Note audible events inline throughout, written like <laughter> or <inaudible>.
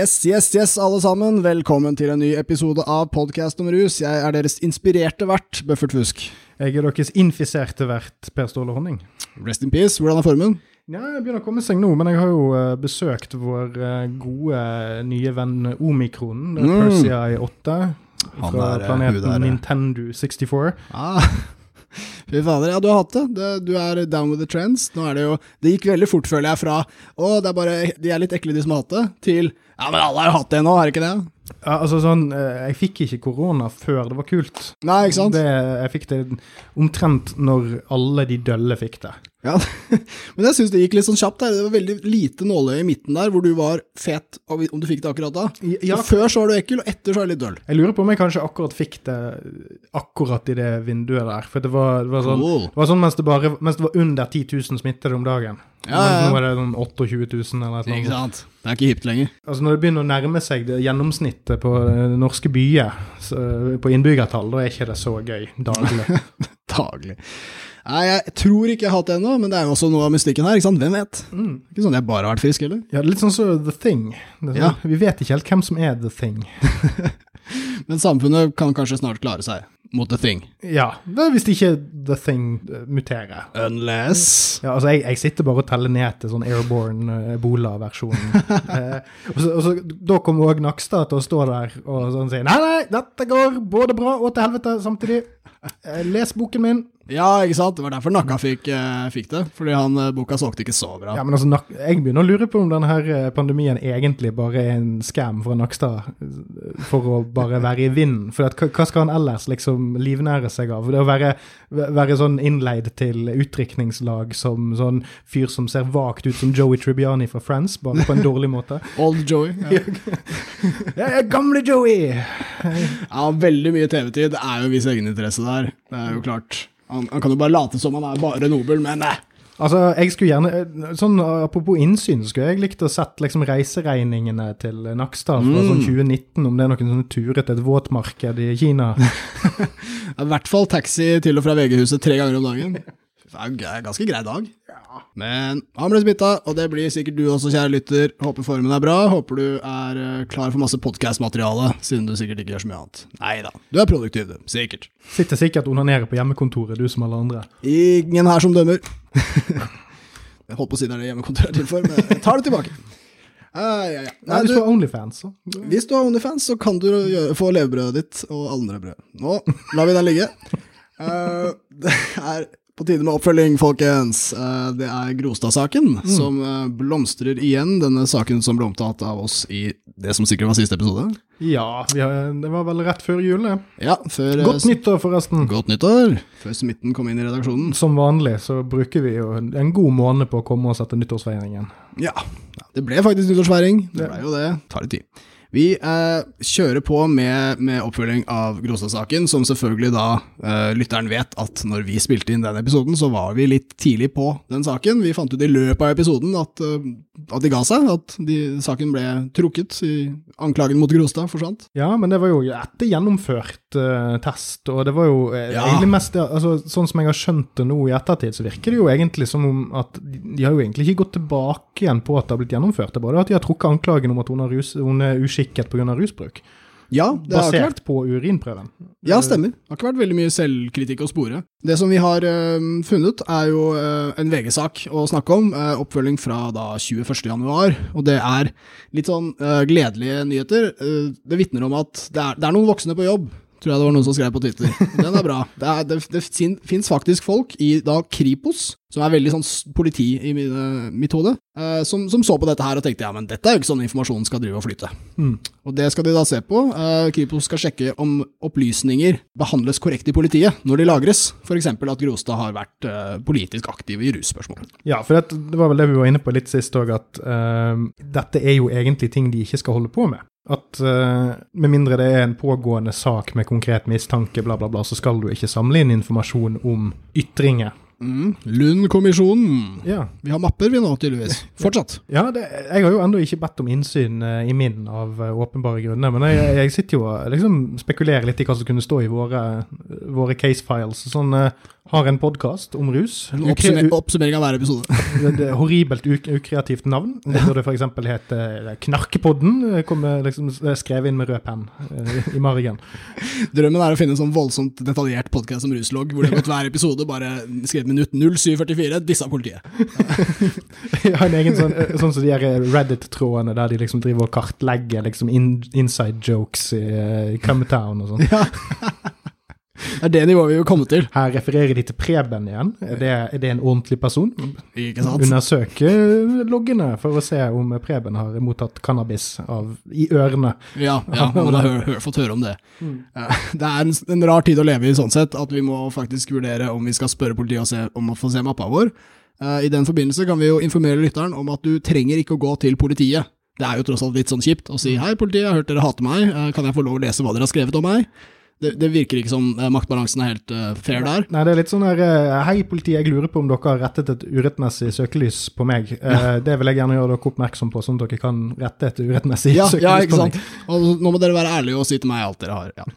Yes, yes, yes, alle sammen. Velkommen til en ny episode av Podcast om rus. Jeg er deres inspirerte vert, Bøffert Fusk. Jeg er deres infiserte vert, Per Ståle Honning. Rest in peace. Hvordan er formen? Ja, jeg begynner å komme seg nå, men jeg har jo uh, besøkt vår uh, gode nye venn Omikronen, mm. Persia i 8, fra planeten Nintendo 64. Ah. <laughs> Fy fader, ja, du har hatt det. det. Du er down with the trends. Nå er det jo Det gikk veldig fort, føler jeg, fra å, det er bare De er litt ekle, de som har hatt det, til ja, men alle har jo hatt det nå, er det ikke det? Ja, altså sånn, eh, Jeg fikk ikke korona før det var kult. Nei, ikke sant? Det, jeg fikk det omtrent når alle de dølle fikk det. Ja, <laughs> Men jeg syns det gikk litt sånn kjapt. der. Det var veldig lite nåløye i midten der, hvor du var fet om du fikk det akkurat da. Ja, Før så var du ekkel, og etter så var du litt døll. Jeg lurer på om jeg kanskje akkurat fikk det akkurat i det vinduet der. For det var, det var sånn, cool. det var sånn mens, det bare, mens det var under 10 000 smittede om dagen. Ja, ja. Nå er det sånn 28 000 eller noe. Ikke sant. Det er ikke hipt lenger. Altså Når det begynner å nærme seg det gjennomsnittet på norske byer, på innbyggertall, da er ikke det så gøy daglig. <laughs> daglig. Nei, jeg tror ikke jeg har hatt det ennå, men det er jo også noe av mystikken her. ikke sant? Hvem vet? Mm. Ikke sånn at jeg bare har vært frisk, heller. Ja, litt sånn som The Thing. Sånn, ja. Vi vet ikke helt hvem som er The Thing. <laughs> men samfunnet kan kanskje snart klare seg mot The Thing. Ja, hvis ikke The Thing eh, muterer. Unless Ja, altså, jeg, jeg sitter bare og teller ned til sånn airborne uh, ebola-versjonen. <laughs> eh, og, så, og så, Da kommer òg Nakstad til å stå der og sånn si Nei, nei, dette går både bra og til helvete samtidig. Eh, les boken min. Ja, ikke sant. Det var derfor Nakka fikk, uh, fikk det. Fordi han, uh, boka solgte ikke så bra. Ja, men altså, Jeg begynner å lure på om denne pandemien egentlig bare er en scam fra Nakstad for å bare være i vinden. For at, hva skal han ellers liksom livnære seg av? Det å være, være sånn innleid til utdrikningslag som sånn fyr som ser vagt ut som Joey Tribbiani fra Friends, bare på en dårlig måte. <laughs> Old Joey. Ja. ja, gamle Joey! ja, veldig mye TV-tid. Det er jo en viss egeninteresse der. Det er jo klart. Han, han, kan jo bare late som han er bare nobel, men nei. Altså, jeg skulle gjerne, eh, sånn Apropos innsyn, skulle jeg likt å sett liksom reiseregningene til Nakstad fra sånn mm. sånn 2019, om det er noen sånne turer til et våtmarked i Kina. <laughs> I hvert fall taxi til og fra VG-huset tre ganger om dagen. Det er en ganske grei dag. Ja. Men han ble smitta, og det blir sikkert du også, kjære lytter. Håper formen er bra. Håper du er eh, klar for masse podkast-materiale, siden du sikkert ikke gjør så mye annet. Nei da, du er produktiv, du. Sikkert. Sitter sikkert og onanerer på hjemmekontoret, du som alle andre. Ingen her som dømmer. <laughs> jeg holdt på å si det er det hjemmekontoret er til for, men jeg tar det tilbake. Ah, ja, ja. Nei, hvis du har Onlyfans, så Hvis du har Onlyfans, så kan du gjøre, få levebrødet ditt og andre brød. Nå lar vi den ligge. Uh, <laughs> det er på tide med oppfølging, folkens. Eh, det er Grostad-saken mm. som eh, blomstrer igjen. Denne saken som ble omtalt av oss i det som sikkert var siste episode. Ja, det var vel rett før jul, det. Ja, før, Godt nyttår, forresten. Godt nyttår. Før smitten kom inn i redaksjonen. Som vanlig så bruker vi jo en god måned på å komme oss etter nyttårsfeiringen. Ja, det ble faktisk nyttårsfeiring. Det ble jo det. Tar litt tid. Vi eh, kjører på med, med oppfølging av Grostad-saken, som selvfølgelig da eh, lytteren vet at når vi spilte inn den episoden, så var vi litt tidlig på den saken. Vi fant ut i løpet av episoden at, uh, at de ga seg, at de, saken ble trukket. I, anklagen mot Grostad forsvant. Ja, men det var jo etter gjennomført uh, test, og det var jo uh, ja. egentlig mest altså, Sånn som jeg har skjønt det nå i ettertid, så virker det jo egentlig som om at de har jo egentlig ikke gått tilbake igjen på at det har blitt gjennomført. Det er bare at de har trukket anklagen om at hun, rus, hun er uskikket pga. rusbruk. Ja, Basert vært, på urinprøven. Ja, stemmer. Det har ikke vært veldig mye selvkritikk å spore. Det som vi har uh, funnet, er jo uh, en VG-sak å snakke om. Uh, oppfølging fra da 21.1. Og det er litt sånn gledelige nyheter. det vitner om at det er, det er noen voksne på jobb tror jeg det var noen som skrev på Twitter. Den er bra. Det, er, det, det fins faktisk folk i da Kripos, som er veldig sånn politi i mitt hode, eh, som, som, så på dette her og tenkte ja, men dette er jo ikke sånn informasjonen skal drive og flyte. Mm. Og det skal de da se på. Eh, Kripos skal sjekke om opplysninger behandles korrekt i politiet når de lagres, f.eks. at Grostad har vært eh, politisk aktiv i russpørsmål. Ja, for det, det, var vel det vi var inne på litt sist òg, at uh, dette er jo egentlig ting de ikke skal holde på med. At uh, med mindre det er en pågående sak med konkret mistanke, bla, bla, bla, så skal du ikke samle inn informasjon om ytringer Mm. Lund-kommisjonen. Ja. Vi har mapper, vi nå, tydeligvis. Fortsatt. <laughs> Ja, det, jeg har jo ennå ikke bedt om innsyn uh, i min av uh, åpenbare grunner, men jeg, jeg sitter jo og liksom spekulerer litt i hva som kunne stå i våre, våre case files. Sånn, eh, har en podkast om rus. Oppsummer oppsummering av hver episode. det, <laughs> det er horribelt uk ukreativt navn. Det burde f.eks. hete eh, Knarkepodden. eh, Kommer liksom skrevet inn med rød penn eh, i margen. <laughs> Drømmen er å finne en sånn voldsomt detaljert podkast som ruslogg, hvor det har gått hver episode bare skrevet minutt 0744, disse av politiet. Jeg <laughs> har en egen sånn, eh, sånn som de Reddit-trådene der de liksom driver og kartlegger liksom in inside jokes i, eh, i Cumtown og sånn. Ja. Det er det nivået vi vil komme til, Her refererer de til Preben igjen. Er det, er det en ordentlig person? ikke sant? Undersøke loggene for å se om Preben har mottatt cannabis av, i ørene. Ja, ja man har hør, hør, fått høre om det. Mm. Det er en, en rar tid å leve i sånn sett, at vi må faktisk vurdere om vi skal spørre politiet og se, om å få se mappa vår. Eh, I den forbindelse kan vi jo informere lytteren om at du trenger ikke å gå til politiet. Det er jo tross alt litt sånn kjipt å si hei politiet, jeg har hørt dere hater meg, Eh, kan jeg få lov å lese hva dere har skrevet om meg? Det, det virker ikke som eh, maktbalansen er helt uh, fair der. Nei, det er litt sånn her eh, Hei, politiet, jeg lurer på om dere har rettet et urettmessig søkelys på meg. Ja. <laughs> Det vil jeg gjerne gjøre dere oppmerksom på, sånn at dere kan rette et urettmessig Ja, søkelys ja, på ikke meg. sant. Og nå må dere være ærlige og si til meg alt dere har. Ja.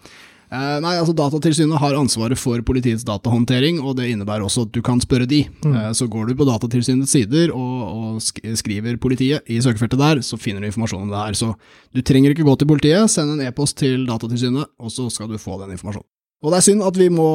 Eh, nei, altså Datatilsynet har ansvaret for politiets datahåndtering, og det innebærer også at du kan spørre de. Eh, så går du på Datatilsynets sider og, og skriver politiet i søkefeltet der, så finner du informasjon om det her. Så du trenger ikke gå til politiet, send en e-post til Datatilsynet, og så skal du få den informasjonen. Og det er synd at vi må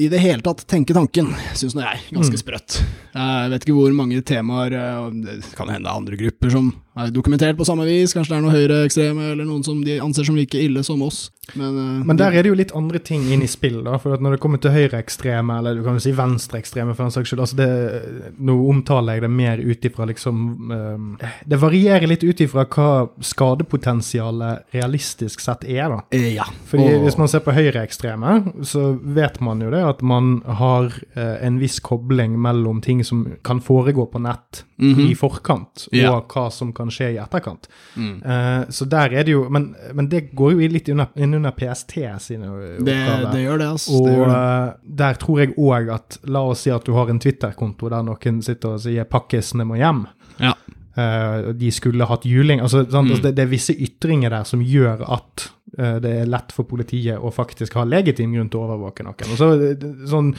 i det hele tatt tenke tanken, syns nå jeg. Ganske sprøtt. Jeg vet ikke hvor mange temaer eh, Det kan hende det er andre grupper som er dokumentert på samme vis. Kanskje det er noen høyreekstreme eller noen som de anser som like ille som oss. Men, uh, Men der er det jo litt andre ting inn i spill, da. For når det kommer til høyreekstreme, eller du kan jo si venstreekstreme for den saks skyld, altså det, nå omtaler jeg det mer ut ifra liksom eh, Det varierer litt ut ifra hva skadepotensialet realistisk sett er, da. eh, ja. Fordi Og- Hvis man ser på høyreekstreme, så vet man jo det at man har uh, en viss kobling mellom ting som kan foregå på nett Mhm. i forkant, og hva som kan skje i etterkant. Mm. Uh, så der er det jo Men, men det går jo litt under, inn under PST sine det, oppgaver. det gjør det, altså. og det det. eh, der tror jeg òg at La oss si at du har en Twitter-konto der noen sitter og sier 'pakkisene må hjem'. Ja. Uh, de skulle hatt juling. Altså, sant? Mm. altså, det, det er visse ytringer der som gjør at det er lett for politiet å faktisk ha legitim grunn til å overvåke noen. Og så, eh, sånn,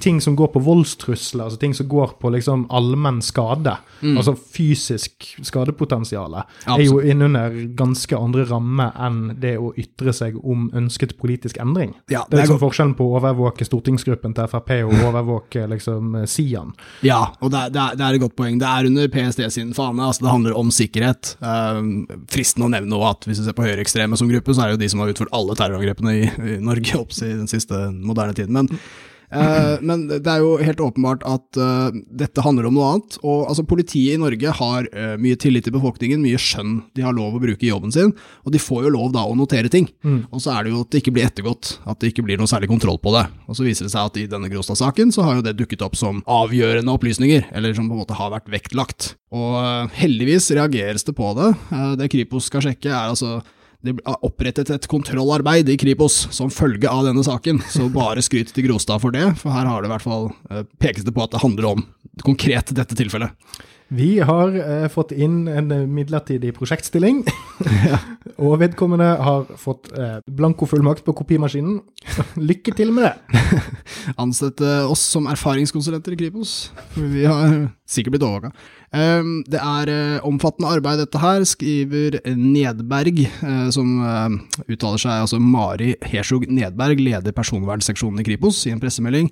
ting som går på voldstrusler, altså ting som går på liksom allmenn skade, Mm. altså fysisk skadepotensial, er jo innunder ganske andre rammer enn det å ytre seg om ønsket politisk endring. Ja, Det er liksom forskjellen på å overvåke stortingsgruppen til Frp og <laughs> overvåke liksom Sian. Ja, og det, er- det, er, det er et godt poeng. Det er under PST sin fane. altså Det handler om sikkerhet. Um, fristende å nevne også at hvis du ser på høyreekstreme som gruppe, så er det jo de som har utført alle terrorangrepene i, i Norge opp i den siste moderne tiden. Men, eh, men det er jo helt åpenbart at eh, dette handler om noe annet. Og altså, Politiet i Norge har eh, mye tillit til befolkningen, mye skjønn de har lov å bruke i jobben sin, og de får jo lov da å notere ting. Og så er det jo at det ikke blir ettergått, at det ikke blir noe særlig kontroll på det. Og så viser det seg at i denne Gråstad-saken så har jo det dukket opp som avgjørende opplysninger, eller som på en måte har vært vektlagt. Og eh, heldigvis reageres det på det. Eh, Det Kripos skal sjekke er altså det ble opprettet et kontrollarbeid i Kripos som følge av denne saken, så bare skryt til Grostad for det, for her har det i hvert fall eh, pekes det på at det handler om konkret dette tilfellet. Vi har eh, fått inn en eh, midlertidig prosjektstilling, <laughs> og vedkommende har fått eh, blankofullmakt på kopimaskinen. <laughs> Lykke til med det! <laughs> Ansette oss som erfaringskonsulenter i Kripos. Vi har sikkert blitt overvåka. Um, det er uh, omfattende arbeid, dette her, skriver Nedberg, uh, som uh, uttaler seg, altså Mari Herskog Nedberg, leder personvernseksjonen i Kripos, i en pressemelding.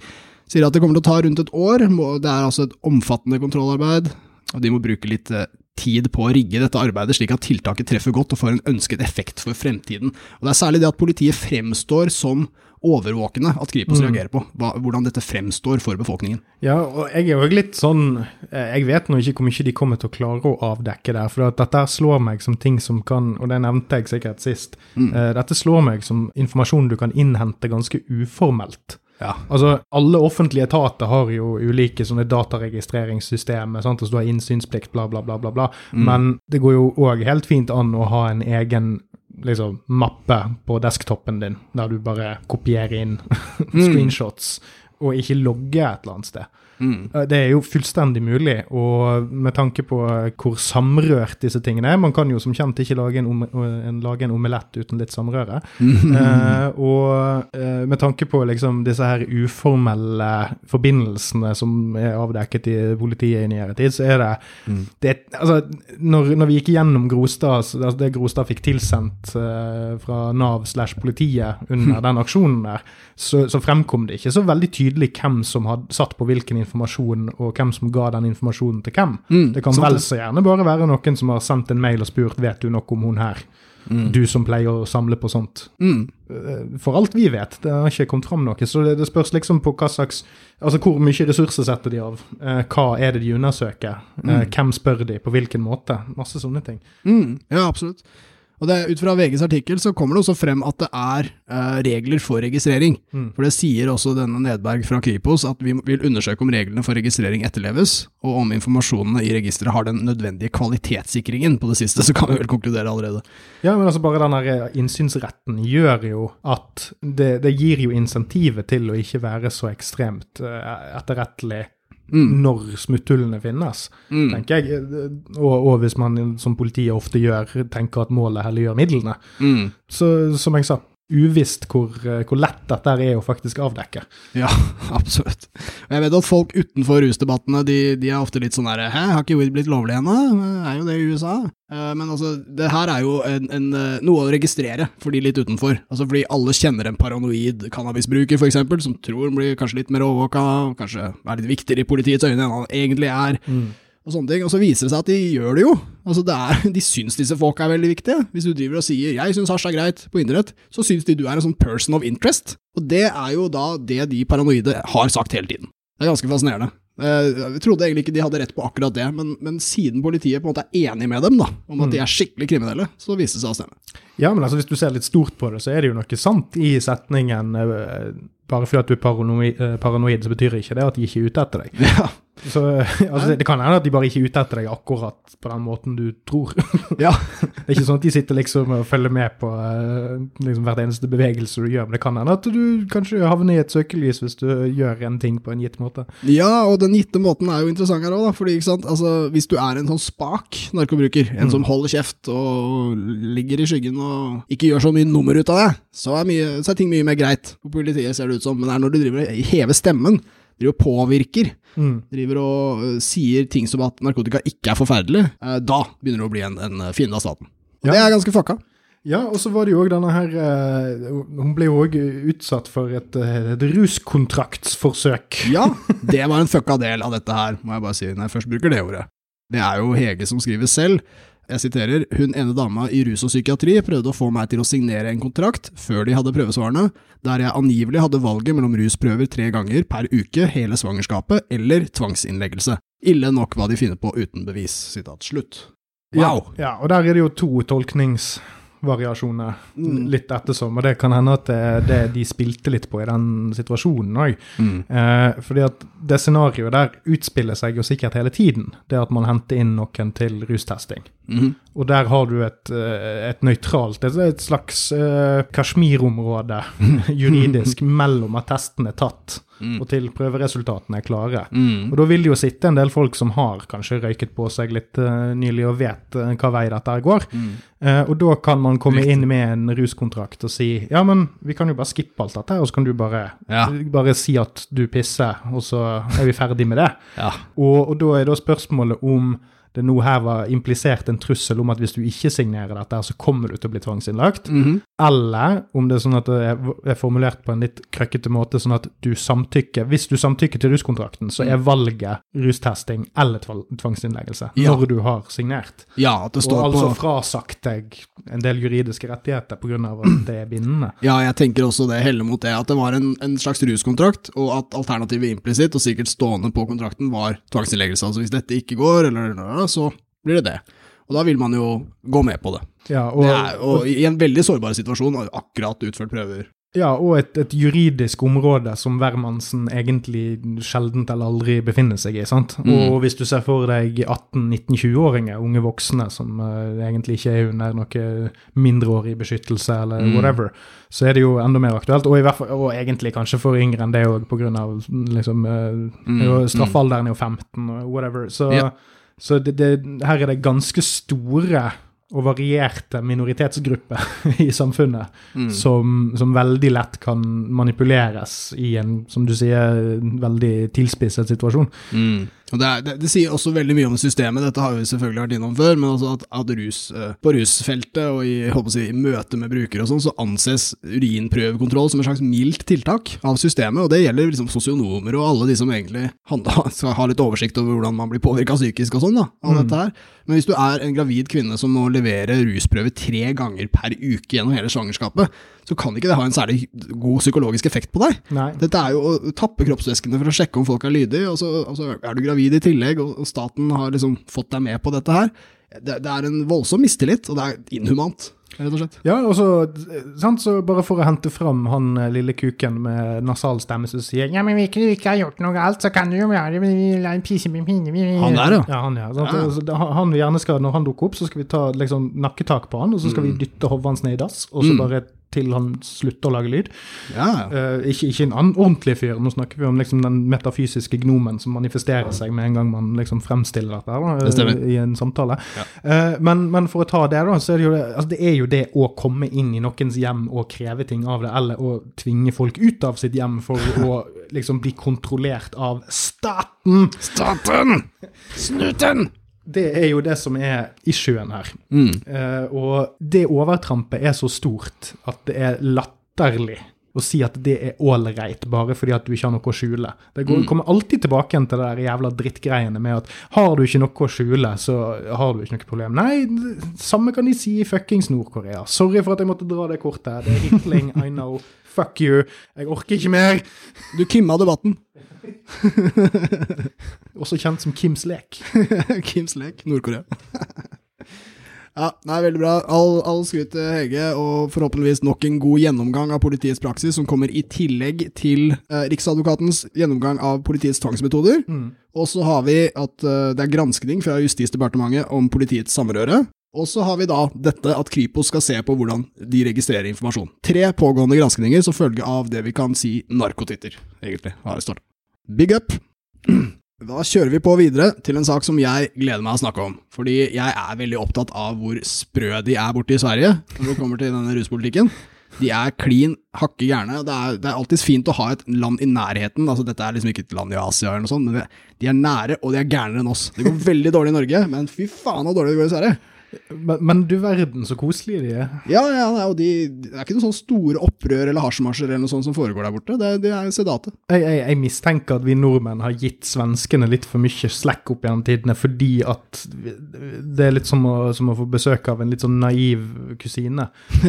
Sier at det kommer til å ta rundt et år. Det er altså et omfattende kontrollarbeid, og de må bruke litt eh, tid på å rigge dette arbeidet slik at tiltaket treffer godt og får en ønsket effekt for fremtiden. Og Det er særlig det at politiet fremstår som overvåkende at Kripos reagerer på, hva, hvordan dette fremstår for befolkningen. Ja, og jeg er jo litt sånn eh, Jeg vet nå ikke hvor mye de kommer til å klare å avdekke der. For at dette slår meg som ting som kan Og det nevnte jeg sikkert sist. eh, Dette slår meg som informasjon du kan innhente ganske uformelt. Ja. Altså, Alle offentlige etater har jo ulike sånne dataregistreringssystemer. sant? Altså, du har innsynsplikt, bla, bla, bla, bla. bla. Men det går jo òg helt fint an å ha en egen liksom, mappe på desktopen din, der du bare kopierer inn <laughs> screenshots og ikke logger et eller annet sted. Mm. Eh, Det er jo fullstendig mulig, og med tanke på hvor samrørt disse tingene er Man kan jo som kjent ikke lage en, om, en, lage en omelett uten litt samrøre. Eh, og eh, med tanke på liksom disse her uformelle forbindelsene som er avdekket i politiet i nyere tid, så er det, det altså, når, når vi gikk gjennom Grostad, så- altså det Grostad fikk tilsendt eh, fra Nav slash politiet under <laughs> den aksjonen der, så, så fremkom det ikke så veldig tydelig hvem som hadde satt på hvilken informasjon, og hvem som ga den informasjonen til hvem. Mm, det kan sant vel så gjerne bare være noen som har sendt en mail og spurt vet du noe om hun her, du som pleier å samle på sånt. Mm. Eh, For alt vi vet, det har ikke kommet fram noe. Så det, det spørs liksom på hva slags Altså hvor mye ressurser setter de av? Eh, hva er det de undersøker? Eh, hvem spør de? På hvilken måte? Masse sånne ting. Mm, ja, absolutt. Og det, Ut fra VGs artikkel så kommer det også frem at det er eh, regler for registrering. Mm. For det sier også denne Nedberg fra Kripos at vi vil undersøke om reglene for registrering etterleves, og om informasjonene i registeret har den nødvendige kvalitetssikringen. På det siste så kan vi vel konkludere allerede. Ja, men altså bare den her eh, innsynsretten gjør jo at det, det gir jo insentivet til å ikke være så ekstremt eh, etterrettelig Mm. når smutthullene finnes, Mm. tenker jeg. Og, og hvis man, som politiet ofte gjør, tenker at målet helliggjør midlene. Mm. Så som jeg sa, uvisst hvor, eh, hvor lett dette er å faktisk avdekke. Ja, <laughs> absolutt. Og jeg vet at folk utenfor rusdebattene, de, de er ofte litt sånn der Hæ, har ikke weed blitt lovlig ennå? Er jo det i USA? Eh, Men altså, det her er jo en, en, eh, noe å registrere for de litt utenfor. Altså fordi alle kjenner en paranoid cannabisbruker, eksempel, som tror han blir kanskje litt mer overvåka, kanskje er litt viktigere i politiets øyne enn han egentlig er. Og sånne ting, og så viser det seg at de gjør det jo. Altså det er, <laughs> De syns disse folka er veldig viktige. Hvis du driver og sier 'jeg syns hasj er greit' på internett, så syns de du er en sånn person of interest. Og det er jo da det de paranoide har sagt hele tiden. Det er ganske fascinerende. Eh, Jeg trodde egentlig ikke de hadde rett på akkurat det, men, men siden politiet på en måte er enig med dem da, om at de er skikkelig kriminelle, så viste det seg å stemme. Ja, men altså hvis du ser litt stort på det, så er det jo noe sant i setningen eh, bare fordi at du er paranoid, eh, paranoid, så betyr ikke det at de ikke er ute etter deg. <laughs> Ja, Så altså, det, kan hende at de bare ikke er ute etter deg akkurat på den måten du tror. <laughs> ja. Det er ikke sånn at de sitter liksom og følger med på eh, liksom hvert eneste bevegelse du gjør, men det kan hende at du kanskje havner i et søkelys hvis du gjør en ting på en gitt måte. Ja, og den gitte måten er jo interessant her òg. Fordi, ikke sant, altså, hvis du er en sånn spak narkobruker, en som holder kjeft og ligger i skyggen og ikke gjør så mye nummer ut av det, så er, mye, så er ting mye mer greit. På politiet ser det ut som, men det er når du driver og hever stemmen, driver og påvirker, Mm. driver og uh, sier ting som at narkotika ikke er forferdelig, uh, da begynner du å bli en, en fiende av staten. Og Ja. det er ganske fucka. Ja, og så var det jo òg denne her eh, Hun ble jo òg utsatt for et, eh, et ruskontraktsforsøk. Ja, <laughs> det var en fucka del av dette her, må jeg bare si, når jeg først bruker det ordet. Det er jo Hege som skriver selv. Jeg siterer, hun ene dama i rus og psykiatri prøvde å få meg til å signere en kontrakt før de hadde prøvesvarene, der jeg angivelig hadde valget mellom rusprøver tre ganger per uke hele svangerskapet eller tvangsinnleggelse. Ille nok hva de finner på uten bevis. Sitat slutt. Wow! Ja, og der er det jo to tolkningsvariasjoner, Mm. litt ettersom, og det kan hende at det, det de spilte litt på i den situasjonen òg. Mm. Eh, fordi at det scenarioet der utspiller seg jo sikkert hele tiden. Det at man henter inn noen til rustesting. Mhm. Og der har du et, eh, et nøytralt, et, slags slags Kashmir-område <laughs> juridisk mellom at testen er tatt Mm. og til prøveresultatene er klare. Mm. Og da vil det jo sitte en del folk som har kanskje røyket på seg litt uh, nylig og vet uh, hva vei dette går. Mm. Og da kan man komme Riktig. inn med en ruskontrakt og si ja, men vi kan jo bare skippe alt dette, og så kan du bare, Ja. bare si at du pisser, og så er vi ferdig med det. Ja. Og, og da er da spørsmålet om det nå her var implisert en trussel om at hvis du ikke signerer dette, så kommer du til å bli tvangsinnlagt. Mhm. Eller om det er sånn at det er, er formulert på en litt krøkkete måte, sånn at du samtykker Hvis du samtykker til ruskontrakten, så er valget rustesting eller tvangsinnleggelse Ja. når du har signert. ja, det står Og altså på frasagt deg en del juridiske rettigheter pga. at det er bindende. Ja, jeg tenker også det heller mot det, at det var en, en slags ruskontrakt, og at alternativet implisitt, og sikkert stående på kontrakten, var tvangsinnleggelse. Altså hvis dette ikke går, eller så blir det det. Og da vil man jo gå med på det. Ja, og, det er, og i en veldig sårbar situasjon, akkurat utført prøver. Ja, og et, et juridisk område som hvermannsen egentlig sjeldent eller aldri befinner seg i. sant? Mm. Og hvis du ser for deg 18-19-20-åringer, unge voksne, som uh, egentlig ikke er under noe mindreårig beskyttelse eller Mm. whatever, så er det jo enda mer aktuelt. Og, fall, og egentlig kanskje for yngre enn det òg, pga. Liksom, uh, Mm, mm. straffealderen er jo 15, og whatever. Så, Ja. Så det, det, her er det ganske store og varierte minoritetsgrupper <laughs> i samfunnet Mm. som, som veldig lett kan manipuleres i en, som du sier, veldig tilspisset situasjon. Mm. Det, er, det, det sier også veldig mye om systemet, dette har vi selvfølgelig vært innom før, men altså at, at rus, eh, på rusfeltet og i, si, i møte med brukere og sånn, så anses urinprøvekontroll som et slags mildt tiltak av systemet, og det gjelder liksom sosionomer og alle de som egentlig handler, <laughs> skal ha litt oversikt over hvordan man blir påvirka psykisk og sånn, da, av Mm. dette her. Men hvis du er en gravid kvinne som må levere rusprøve tre ganger per uke gjennom hele svangerskapet, så kan ikke det ha en særlig god psykologisk effekt på deg. Nei. Dette er jo å tappe kroppsvæskene for å sjekke om folk er lydige, og så, og så er du gravid i tillegg, og, og staten har liksom fått deg med på dette her. Det, det er en voldsom mistillit, og det er inhumant, rett og slett. Ja, og så, sant, så bare for å hente fram han eh, lille kuken med nasal stemme som sier Ja, men vi du ikke har gjort noe galt, så kan du jo la en pise med pinne Han der, ja. Ja, han, ja. Sant? Ja. Så han vi gjerne skal, Når han dukker opp, så skal vi ta liksom, nakketak på han, og så skal vi dytte hodet hans ned i dass, og så Mm. bare til han slutter å lage lyd. Ja. Eh, ikke, ikke en annen ordentlig fyr, nå snakker vi om liksom den metafysiske gnomen som manifesterer seg med en gang man liksom fremstiller dette da, Det eh, i en samtale. Ja. Uh, men, men for å ta det, da, så er det jo det, altså det er jo det å komme inn i noens hjem og kreve ting av det, eller å tvinge folk ut av sitt hjem for <laughs> å liksom bli kontrollert av staten. Staten! Snuten! Det er jo det som er issuen her. Mm. Uh, og det overtrampet er så stort at det er latterlig å si at det er ålreit bare fordi at du ikke har noe å skjule. Det går, kommer alltid tilbake igjen til det der jævla drittgreiene med at har du ikke noe å skjule, så har du ikke noe problem. Nei, samme kan de si i fuckings Nord-Korea. Sorry for at jeg måtte dra det kortet. Det er hitling, I know. Fuck you. Jeg orker ikke mer. Du kimma debatten. <laughs> Også kjent som Kims lek. <laughs> Kims lek, Nord-Korea. <laughs> ja, nei, veldig bra. All, all skryt til Hege, og forhåpentligvis nok en god gjennomgang av politiets praksis, som kommer i tillegg til eh, Riksadvokatens gjennomgang av politiets tvangsmetoder. Mm. Og så har vi at eh, det er granskning fra Justisdepartementet om politiets samrøre. Og så har vi da dette at Kripos skal se på hvordan de registrerer informasjon. Tre pågående granskninger som følge av det vi kan si narkotitter, egentlig, har det startet. Big up! <clears throat> Da kjører vi på videre til en sak som jeg gleder meg å snakke om. Fordi jeg er veldig opptatt av hvor sprø de er borte i Sverige når det kommer til denne ruspolitikken. De er klin hakke gærne. Det er, det er alltid fint å ha et land i nærheten. Altså, dette er liksom ikke et land i Asia, eller noe sånt, men de er nære, og de er gærnere enn oss. Det går veldig dårlig i Norge, men fy faen så dårlig det går i Sverige. Men, men du verden så koselige de er. Ja, ja, og de, det er ikke noen sånne store opprør eller hasjmarsjer eller noe sånt som foregår der borte. Det, det er sedate. Jeg, jeg, jeg mistenker at vi nordmenn har gitt svenskene litt for mye slack opp gjennom tidene, fordi at det er litt som å, som å få besøk av en litt sånn naiv kusine.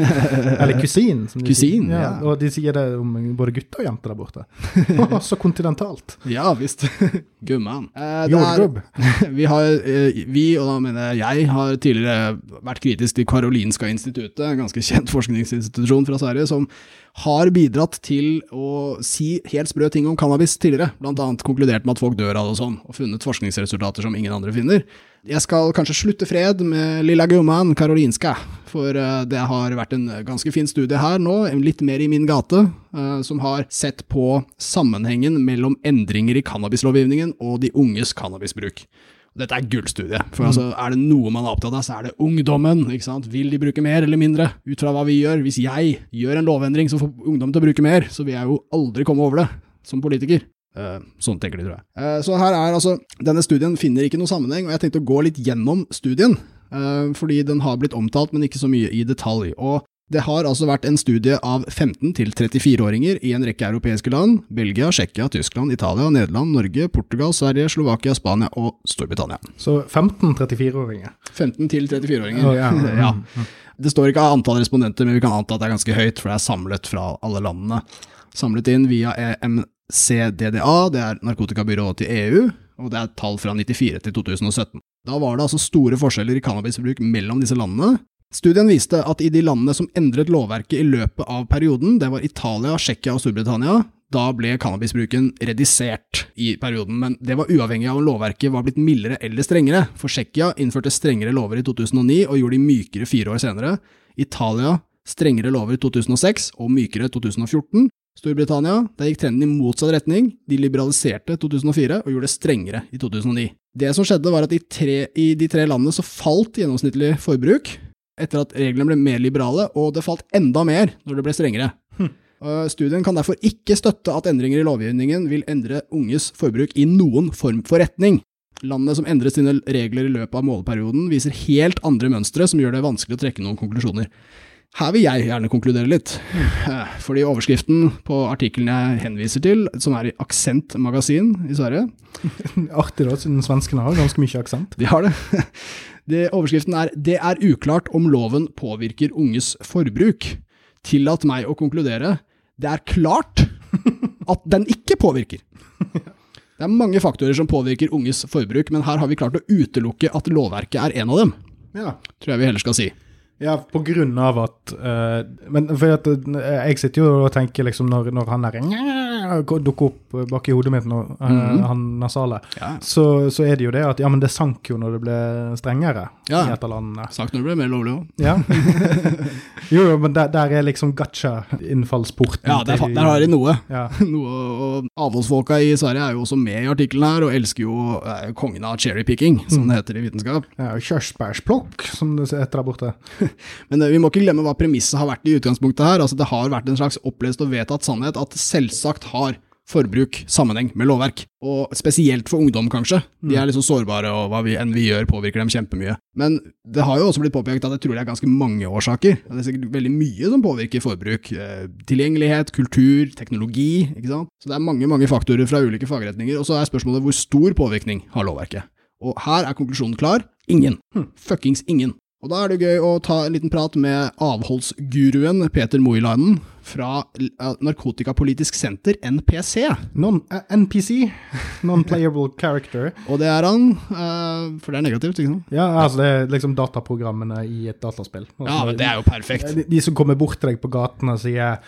<laughs> Eller kusin, som de Kusin, sier. ja. Og de sier det om både gutter og jenter der borte. Så kontinentalt. <laughs> Ja visst. <laughs> Gumman. Eh, vi, har, eh, vi, og da mener jeg jeg, har tidligere vært kritisk til Karolinska instituttet, en ganske kjent forskningsinstitusjon fra Sverige, som har bidratt til å si helt sprø ting om cannabis tidligere, blant annet konkludert med at folk dør av det og sånn, og funnet forskningsresultater som ingen andre finner. Jeg skal kanskje slutte fred med lilla gumman Karolinska, for eh, det har vært en ganske fin studie her nå, litt mer i min gate, eh, som har sett på sammenhengen mellom endringer i cannabislovgivningen og de unges cannabisbruk. Dette er gullstudie, for altså, er det noe man er opptatt av, så er det ungdommen. ikke sant? Vil de bruke mer eller mindre, ut fra hva vi gjør? Hvis jeg gjør en lovendring som får ungdom til å bruke mer, så vil jeg jo aldri komme over det som politiker. Eh, sånn tenker de, tror jeg. Eh, så her er altså, Denne studien finner ikke noen sammenheng, og jeg tenkte å gå litt gjennom studien. eh, fordi den har blitt omtalt, men ikke så mye i detalj. Og det har altså vært en studie av 15- til 34-åringer i en rekke europeiske land. Belgia, Tsjekkia, Tyskland, Italia, Nederland, Norge, Portugal, Sverige, Slovakia, Spania og Storbritannia. Så 15-34-åringer. 15 til 34-åringer. oh, ja. <laughs> ja. Det står ikke antall respondenter, men vi kan anta at det er ganske høyt, for det er samlet fra alle landene. Samlet inn via EMCDDA, det er narkotikabyrået til EU, og det er tall fra 94 til 2017. Da var det altså store forskjeller i cannabisbruk mellom disse landene, Studien viste at i de landene som endret lovverket i løpet av perioden, det var Italia, Tsjekkia og Storbritannia, da ble cannabisbruken redisert i perioden, men det var uavhengig av om lovverket var blitt mildere eller strengere, for Tsjekkia innførte strengere lover i 2009 og gjorde de mykere fire år senere. Italia strengere lover i 2006 og mykere 2014. Storbritannia, der gikk trenden i motsatt retning, de liberaliserte 2004 og gjorde det strengere i 2009. Det som skjedde var at i, tre, i de tre landene så falt gjennomsnittlig forbruk etter at reglene ble mer liberale, og det falt enda mer når det ble strengere. Hm. Studien kan derfor ikke støtte at endringer i lovgivningen vil endre unges forbruk i noen form for retning. Landene som endret sine regler i løpet av måleperioden, viser helt andre mønstre som gjør det vanskelig å trekke noen konklusjoner. Her vil jeg gjerne konkludere litt, fordi overskriften på artikkelen jeg henviser til, som er i Aksent magasin i Sverige <laughs> Artig da, siden svenskene har ganske mye aksent. De har det. Det. Overskriften er 'Det er uklart om loven påvirker unges forbruk'. Tillat meg å konkludere det er klart at den ikke påvirker. Det er mange faktorer som påvirker unges forbruk, men her har vi klart å utelukke at lovverket er en av dem. Ja. Tror jeg vi heller skal si. Ja, på grunn av at uh, Men for at, uh, jeg sitter jo og tenker liksom når, når han der dukker opp bak i hodet mitt, når, uh, mm -hmm. han nasale, ja. så, så, er det jo det at ja, men det sank jo når det ble strengere ja. i et av landene. Sank når det ble mer lovlig òg. Ja. <laughs> jo, men der, der, er liksom gacha-innfallsporten. Ja, der, der, har de noe. Ja. <laughs> noe og avholdsfolka i Sverige er jo også med i artikkelen her, og elsker jo kongen av cherrypicking, som mm. det heter i vitenskap. Ja, Kirsebærsplukk, som det heter der borte. <laughs> <laughs> Men eh, vi må ikke glemme hva premisset har vært i utgangspunktet her. Altså, det har vært en slags opplest og vedtatt sannhet at selvsagt har forbruk sammenheng med lovverk. Og spesielt for ungdom, kanskje. De er liksom sårbare, og hva vi enn vi gjør, påvirker dem kjempemye. Men det har jo også blitt påpekt at jeg tror det er ganske mange årsaker. Det er sikkert veldig mye som påvirker forbruk. Eh, tilgjengelighet, kultur, teknologi, ikke sant. Så det er mange, mange faktorer fra ulike fagretninger. Og så er spørsmålet hvor stor påvirkning har lovverket. Og her er konklusjonen klar. Ingen. Hm. Fuckings ingen. Og da er det gøy å ta en liten prat med avholdsguruen Peter Moilainen fra Narkotikapolitisk senter, NPC. Non, uh, NPC, Non-Playable Character. Og det er han, uh, for det er negativt, ikke sant? Ja, altså det er liksom dataprogrammene i et dataspill. Altså, ja, men det er jo perfekt. De, de som kommer bort til deg på gaten og sier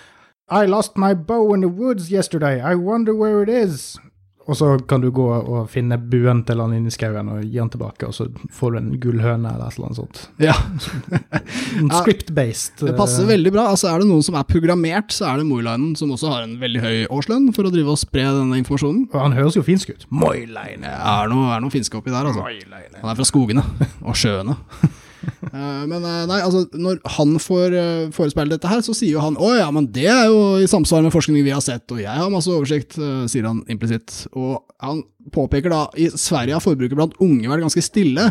I lost my bow in the woods yesterday, I wonder where it is. Og så kan du gå og finne buen til han inni skauen og gi han tilbake, og så får du en gullhøne eller et eller annet sånt. Ja. <laughs> Script-based. Det passer veldig bra. Altså Er det noen som er programmert, så er det Moilinen, som også har en veldig høy årslønn for å drive og spre denne informasjonen. Og han høres jo finsk ut. Moiline. Er noe, er noe finske oppi der, altså. Han er fra skogene og sjøene. <laughs> <laughs> Eh, men eh, nei, altså, når han får uh, forespeile dette her, så sier jo han å ja, men det er jo i samsvar med forskning vi har sett, og jeg har masse oversikt, sier han implisitt. Og han påpeker da i Sverige har forbruket blant unge vært ganske stille,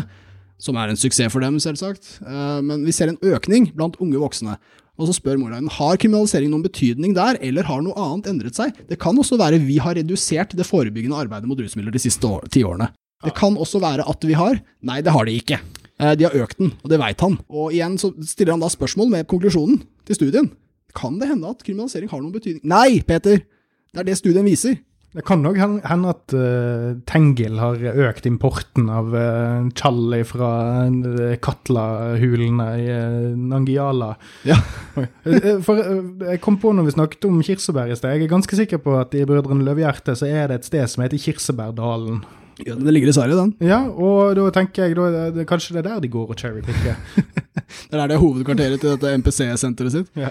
som er en suksess for dem, selvsagt. men vi ser en økning blant unge voksne. Og så spør Morainen har kriminalisering noen betydning der, eller har noe annet endret seg. Det kan også være vi har redusert det forebyggende arbeidet mot rusmidler de siste tiårene. Det kan også være at vi har. Nei, det har de ikke. Eh, de har økt den, og det veit han. Og igjen så stiller han da spørsmål med konklusjonen til studien. Kan det hende at kriminalisering har noen betydning? Nei, Peter! Det er det studien viser. Det kan nok hende at uh, Tengil har økt importen av uh, chall fra uh, Katla-hulene i uh, Nangiala. Ja. <laughs> For jeg kom på når vi snakket om kirsebær i sted. Jeg er ganske sikker på at i Brødrene Løvehjerte så er det et sted som heter Kirsebærdalen. Ja, Det ligger i Sverige, den. Ja, og da tenker jeg da, det, kanskje det er der de går og cherrypicker. <laughs> det er der det er hovedkvarteret til dette MPC-senteret sitt. Ja.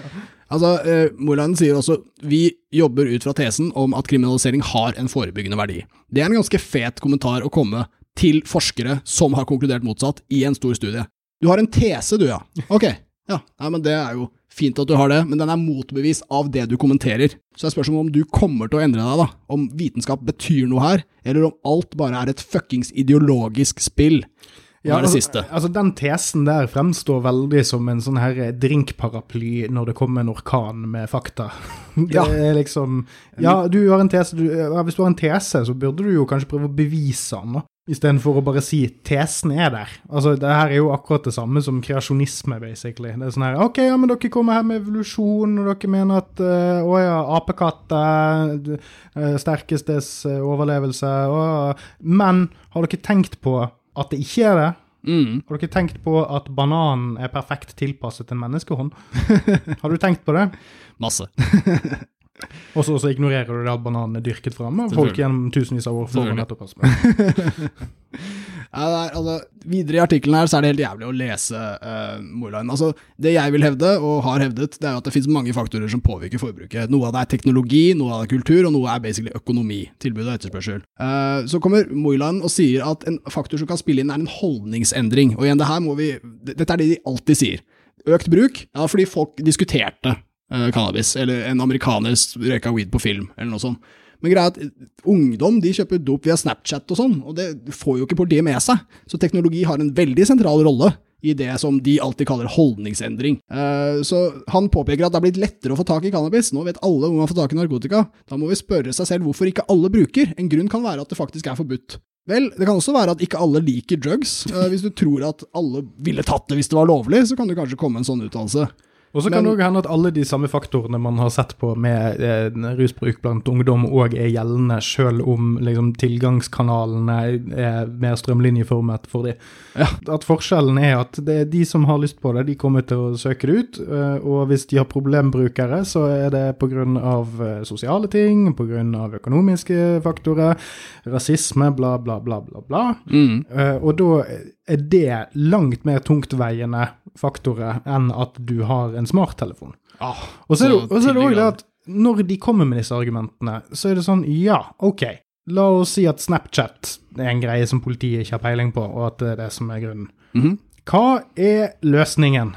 Altså, eh, Moland sier også vi jobber ut fra tesen om at kriminalisering har en forebyggende verdi. Det er en ganske fet kommentar å komme til forskere som har konkludert motsatt, i en stor studie. Du har en tese, du, ja. Ok, ja, Nei, men det er jo Fint at du har det, men den er motbevis av det du kommenterer. Så det er spørsmålet om du kommer til å endre deg, da. Om vitenskap betyr noe her, eller om alt bare er et fuckings ideologisk spill. Ja, det altså, altså Den tesen der fremstår veldig som en sånn her drinkparaply når det kommer en orkan med fakta. <laughs> Det ja. er liksom Ja, du har en tese, du, hvis du har en tese, så burde du jo kanskje prøve å bevise den, da. Istedenfor å bare si 'tesen er der'. Altså, Det her er jo akkurat det samme som kreasjonisme, basically. Det er sånn her 'OK, ja, men dere kommer her med evolusjon, og dere mener at uh, å ja, apekatter, uh, sterkestes uh, overlevelse og, Men har dere tenkt på at det ikke er det? Mm. Har dere tenkt på at bananen er perfekt tilpasset en menneskehånd? <laughs> Har du tenkt på det? Masse. <laughs> <laughs> Og så ignorerer du det at bananen er dyrket fram av folk gjennom tusenvis av år for å nettopp. <laughs> Ja, er, altså, videre i artikkelen her så er det helt jævlig å lese uh, Moorline. Altså, det jeg vil hevde, og har hevdet, det er jo at det finnes mange faktorer som påvirker forbruket. Noe av det er teknologi, noe av det er kultur, og noe er basically økonomi. Tilbud og etterspørsel. Uh, så kommer Moorline og sier at en faktor som kan spille inn, er en holdningsendring. Og igjen, det her må vi Dette er det de alltid sier. Økt bruk? Ja, fordi folk diskuterte eh, cannabis, eller en amerikaner røyka weed på film, eller noe sånt. Men greia er at ungdom de kjøper dop via Snapchat og sånn, og det får jo ikke politiet med seg. Så teknologi har en veldig sentral rolle i det som de alltid kaller holdningsendring. Eh, Så han påpeker at det er blitt lettere å få tak i cannabis. Nå vet alle hvor man får tak i narkotika. Da må vi spørre seg selv hvorfor ikke alle bruker. En grunn kan være at det faktisk er forbudt. Vel, det kan også være at ikke alle liker drugs. Eh, Hvis du tror at alle ville tatt det hvis det var lovlig, så kan det kanskje komme en sånn uttalelse. Og så kan det også hende at alle de samme faktorene man har sett på med eh, rusbruk blant ungdom, òg er gjeldende, selv om liksom, tilgangskanalene er mer strømlinjeformet for de. Ja. At forskjellen er at det er de som har lyst på det, de kommer til å søke det ut. eh, og hvis de har problembrukere, så er det pga. Uh, sosiale ting, pga. økonomiske faktorer, rasisme, bla, bla, bla, bla. bla. Mm. Eh, og da er det langt mer tungtveiende faktorer enn at du har en smarttelefon. Ah, Og så er det så og så det også det at når de kommer med disse argumentene, så er det sånn ja, ok, la oss si at Snapchat er en greie som politiet ikke har peiling på, og at det er det som er grunnen. Mhm. Hva er løsningen?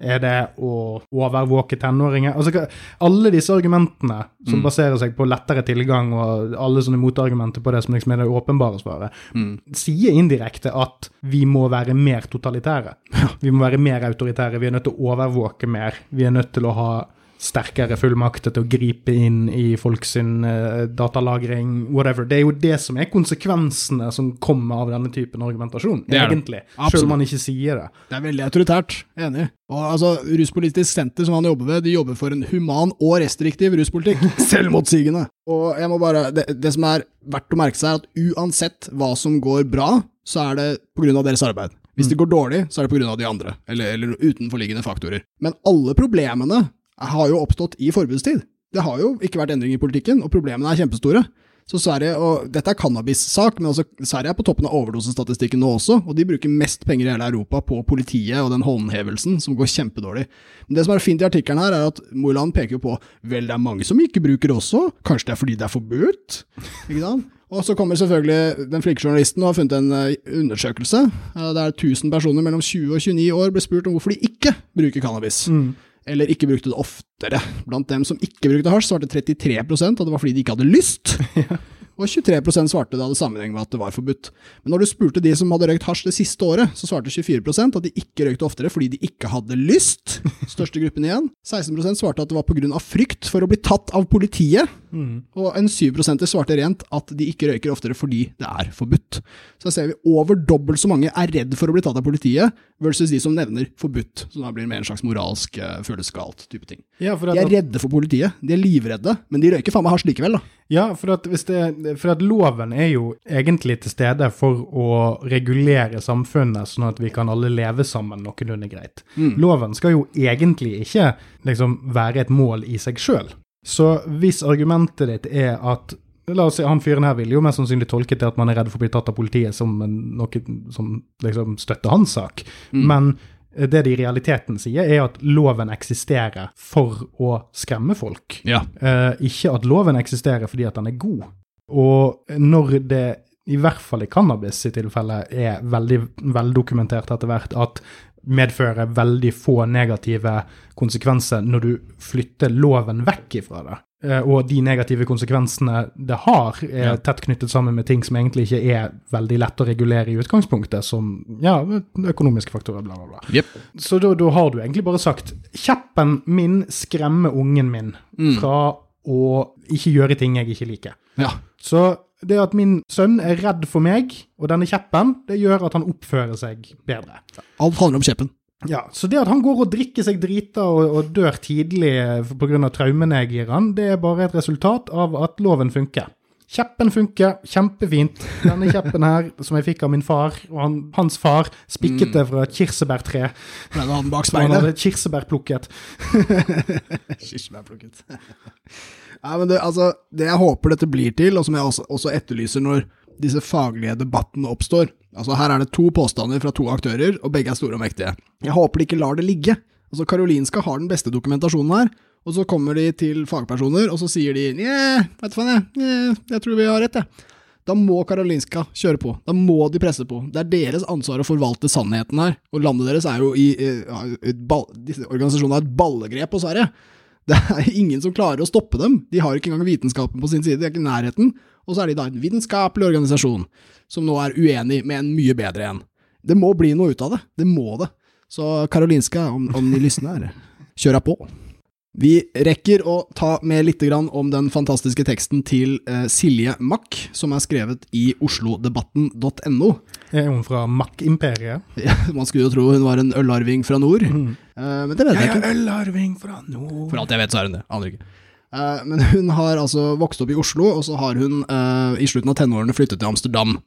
Er det å overvåke tenåringer? Altså, alle disse argumentene som Mm. baserer seg på lettere tilgang, og alle sånne motargumenter på det som liksom er det åpenbare svaret, Mm. sier indirekte at vi må være mer totalitære. Vi må være mer autoritære. Vi er nødt til å overvåke mer. Vi er nødt til å ha sterkere fullmakter til å gripe inn i folks eh, datalagring, whatever. Det er jo det som er konsekvensene som kommer av denne typen argumentasjon, Det det. egentlig. Selv om man ikke sier det. Det er veldig autoritært, enig. Og altså, Ruspolitisk senter som han jobber ved, de jobber for en human og restriktiv ruspolitikk. <laughs> Selvmotsigende. Og jeg må bare, det, det som er verdt å merke seg, er at uansett hva som går bra, så er det på grunn av deres arbeid. Hvis det går dårlig, så er det av de andre, eller, eller utenforliggende faktorer. Men alle problemene har jo oppstått i forbudstid. Det har jo ikke vært endring i politikken, og problemene er kjempestore. Så Sverige, og Dette er cannabissak, men altså, Sverige er på toppen av overdosestatistikken nå også, og de bruker mest penger i hele Europa på politiet og den håndhevelsen, som går kjempedårlig. Men Det som er fint i artikkelen her, er at Moiland peker jo på vel, det er mange som ikke bruker også, kanskje det er fordi det er forbudt? Ikke sant? Og så kommer selvfølgelig den flinke journalisten og har funnet en eh, undersøkelse. der Det er 1000 personer mellom 20 og 29 år ble spurt om hvorfor de ikke bruker cannabis eller ikke brukte det oftere. Blant dem som ikke brukte hasj, svarte 33% at det var fordi de ikke hadde lyst. <laughs> Og 23% svarte det hadde sammenheng med at det var forbudt. Men når du spurte de som hadde røykt hasj det siste året, så svarte 24% at de ikke røykte oftere fordi de ikke hadde lyst. <laughs> Største gruppen igjen. 16% svarte at det var pga. frykt for å bli tatt av politiet. Og en 7% svarte rent at de ikke røyker oftere fordi det er forbudt. Så da ser vi over dobbelt så mange er redd for å bli tatt av politiet, versus de som nevner forbudt, Så da blir det mer en slags moralsk uh, føles type ting. Ja, De er redde for politiet, de er livredde, men de røyker faen meg hasj likevel, da. Ja, for at, det, for at loven er jo egentlig til stede for å regulere samfunnet, sånn at vi kan alle leve sammen noenlunde greit. Loven skal jo egentlig ikke liksom være et mål i seg sjøl. Så hvis argumentet ditt er at La oss si, Han fyren her vil jo mest sannsynlig tolke til at man er redd for å bli tatt av politiet som noe som liksom støtter hans sak. Men det de i realiteten sier, er at loven eksisterer for å skremme folk. Ja. Eh, ikke at loven eksisterer fordi at den er god. Og når det, i hvert fall i cannabis i tilfelle, er veldig veldokumentert etter hvert at medfører veldig få negative konsekvenser når du flytter loven vekk ifra det. Eh, Og de negative konsekvensene det har, er tett knyttet sammen med ting som egentlig ikke er veldig lett å regulere i utgangspunktet, som ja, økonomiske faktorer, bla, bla, bla. Yep. Så da, da har du egentlig bare sagt kjeppen min skremmer ungen min fra å ikke gjøre ting jeg ikke liker. Ja. Så det at min sønn er redd for meg og denne kjeppen, det gjør at han oppfører seg bedre. Alt handler om kjeppen. Ja, Så det at han går og drikker seg drita og, og dør tidlig pga. traumene jeg gir han, det er bare et resultat av at loven funker. Kjeppen funker kjempefint. Denne kjeppen her, som jeg fikk av min far, og han, hans far, spikket det fra et kirsebærtre. Pleide å han den bak speilet? han hadde kirsebærplukket. Kirsebærplukket. <laughs> <laughs> Nei, men det, altså, det jeg håper dette blir til, og som jeg også, også etterlyser når disse faglige debattene oppstår Altså Her er det to påstander fra to aktører, og begge er store og mektige. Jeg håper de ikke lar det ligge. Altså Karolinska har den beste dokumentasjonen her, og så kommer de til fagpersoner, og så sier de Nja, vet du faen, jeg, Nja, jeg tror vi har rett, jeg. Da må Karolinska kjøre på. Da må de presse på. Det er deres ansvar å forvalte sannheten her. Og landet deres er jo i ja, ball, Disse organisasjonene har et ballegrep på Sverige. Det er ingen som klarer å stoppe dem. De har ikke engang vitenskapen på sin side, de er ikke i nærheten. Og så er de da en vitenskapelig organisasjon som nå er uenig med en mye bedre en. Det må bli noe ut av det. Det må det. Så Karolinska, om, om de lysner, kjør på. Vi rekker å ta med litt grann om den fantastiske teksten til eh, Silje Mack, som er skrevet i oslodebatten.no. Er hun fra Mack-imperiet? <laughs> Ja, Man skulle jo tro hun var en ølarving fra nord, Mm. eh, men det vet jeg ikke. ølarving fra nord. For alt jeg vet, så er hun det. Aner ikke. Eh, men hun har altså vokst opp i Oslo, og så har hun eh, i slutten av tenårene flyttet til Amsterdam.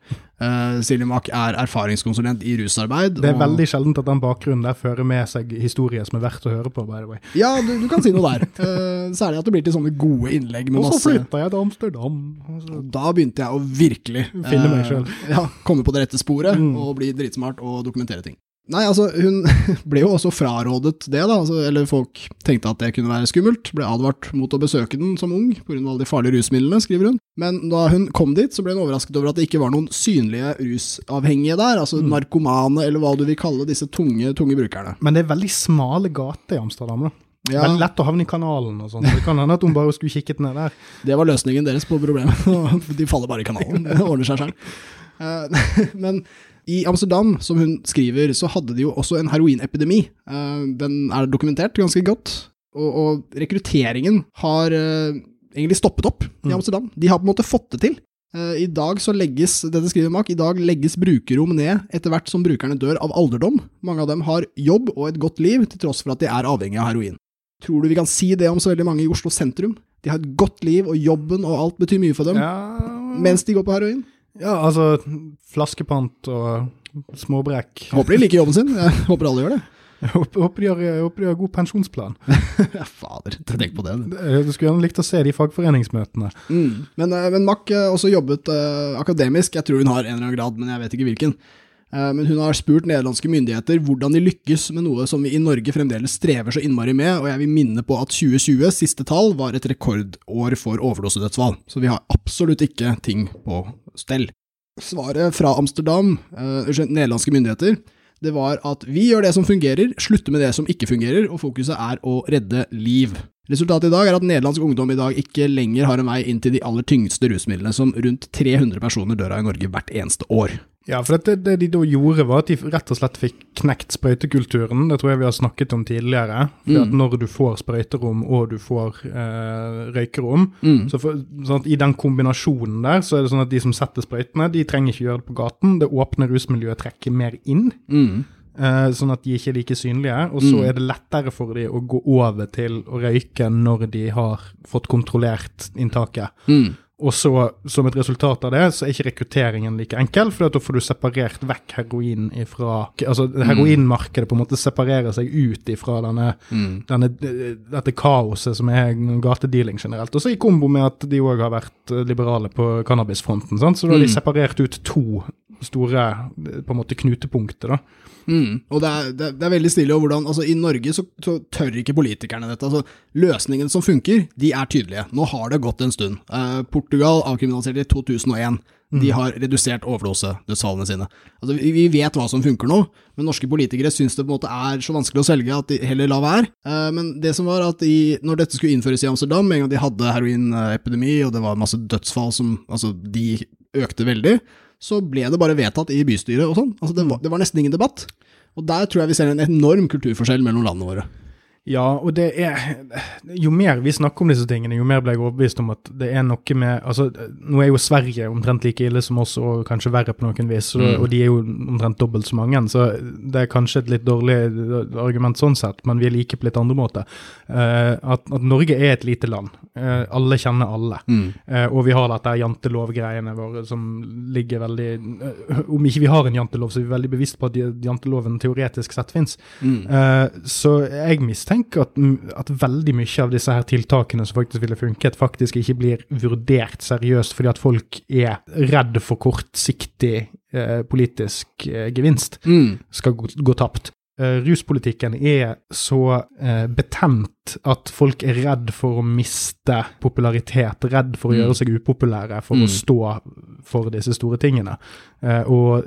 Uh, Silje Mack er erfaringskonsulent i rusarbeid. Det er og- veldig sjeldent at den bakgrunnen der fører med seg historier som er verdt å høre på, by the way. Ja, du, du kan si noe der. Eh, særlig at det blir til sånne gode innlegg med Og så masse flytta jeg til Amsterdam. Altså. Da begynte jeg å virkelig Finne meg eh, selv. Ja, komme på det rette sporet Mm. og bli dritsmart og dokumentere ting. Nei, altså, hun <laughs> ble jo også frarådet det, da. Altså, eller folk tenkte at det kunne være skummelt. Ble advart mot å besøke den som ung pga. alle de farlige rusmidlene, skriver hun. Men da hun kom dit, så ble hun overrasket over at det ikke var noen synlige rusavhengige der. Altså Mm. narkomane, eller hva du vil kalle disse tunge, tunge brukerne. Men det er veldig smale gater i Amsterdam. da. Ja, Veldig lett å havne i kanalen og sånn. så Det kan hende at hun bare skulle kikket ned der. <laughs> Det var løsningen deres på problemet. <laughs> De faller bare i kanalen. Det ordner seg selv. Eh, Men i Amsterdam, som hun skriver, så hadde de jo også en heroinepidemi. Eh, Den er dokumentert ganske godt. Og, og rekrutteringen har eh, egentlig stoppet opp i Mm. Amsterdam. De har på en måte fått det til. Eh, I dag så legges dette skriver Mark, i dag legges brukerrom ned etter hvert som brukerne dør av alderdom. Mange av dem har jobb og et godt liv, til tross for at de er avhengig av heroin. Tror du vi kan si det om så veldig mange i Oslo sentrum? De har et godt liv, og jobben og alt betyr mye for dem, Ja, mens de går på heroin. Ja altså Flaskepant og småbrekk. Jeg håper de liker jobben sin, jeg håper alle gjør det. Jeg håper, de har, jeg håper de har god pensjonsplan. <laughs> Ja, fader, tenk på det. du. Jeg skulle gjerne likt å se de fagforeningsmøtene. Mm. Men, eh, men Mack eh, også jobbet uh, akademisk, jeg tror hun har en eller annen grad, men jeg vet ikke hvilken. Eh, men hun har spurt nederlandske myndigheter hvordan de lykkes med noe som vi i Norge fremdeles strever så innmari med, og jeg vil minne på at 2020, siste tall, var et rekordår for overdosedødsfall. Så vi har absolutt ikke ting på stell. Svaret fra Amsterdam, unnskyld, nederlandske myndigheter, det var at vi gjør det som fungerer, slutter med det som ikke fungerer, og fokuset er å redde liv. Resultatet i dag er at nederlandsk ungdom i dag ikke lenger har en vei inn til de aller tyngste rusmidlene, som rundt 300 personer dør av i Norge hvert eneste år. Ja, for det, det de da gjorde, var at de rett og slett fikk knekt sprøytekulturen. Det tror jeg vi har snakket om tidligere. For at Mm. når du får sprøyterom og du får eh, røykerom, Mm. så for, sånn i den kombinasjonen der, så er det sånn at de som setter sprøytene, de trenger ikke gjøre det på gaten. Det åpne rusmiljøet trekker mer inn. Mm. Eh, sånn at de ikke er like synlige, og så Mm. er det lettere for de å gå over til å røyke når de har fått kontrollert inntaket. Mm. Og så, som et resultat av det, så er ikke rekrutteringen like enkel, for da får du separert vekk heroin ifra Altså, heroinmarkedet på en måte separerer seg ut ifra denne, Mm. denne, dette kaoset som er gatedealing generelt. Og så i kombo med at de òg har vært eh, liberale på cannabisfronten, sant? så da har de Mm. separert ut to store på en måte knutepunkter. da. Mm. Og det er, det, det er veldig stilig, hvordan altså I Norge så, så tør ikke politikerne dette. altså Løsningene som funker, de er tydelige. Nå har det gått en stund. Eh, Portugal avkriminaliserte i 2001. De har redusert overdosedødsfallene sine. Altså, vi, vi vet hva som funker nå, men norske politikere syns det på en måte er så vanskelig å selge at de heller lar være. Eh, men det som var at de, når dette skulle innføres i Amsterdam, en gang de hadde heroinepidemi, og det var masse dødsfall som altså, de økte veldig, så ble det bare vedtatt i bystyret og sånn. Altså, det, var, det var nesten ingen debatt. Og der tror jeg vi ser en enorm kulturforskjell mellom landene våre. Ja, og det er Jo mer vi snakker om disse tingene, jo mer blir jeg overbevist om at det er noe med altså, Nå er jo Sverige omtrent like ille som oss, og kanskje verre på noen vis, og, Mm. og de er jo omtrent dobbelt så mange, så det er kanskje et litt dårlig argument sånn sett, men vi er like på litt andre måter. Uh, at, at Norge er et lite land. Uh, alle kjenner alle. Eh, og vi har dette jantelovgreiene våre som ligger veldig Om ikke vi har en jantelov, så er vi veldig bevisst på at janteloven teoretisk sett fins. Mm. Så jeg mistenker at, at veldig mye av disse her tiltakene som faktisk ville funket, faktisk ikke blir vurdert seriøst fordi at folk er redd for kortsiktig eh, politisk eh, gevinst Mm. skal gå, gå tapt. Eh, ruspolitikken er så eh, betent at folk er redd for å miste popularitet, redd for å Mm. gjøre seg upopulære, for Mm. å stå for disse store tingene. Eh, og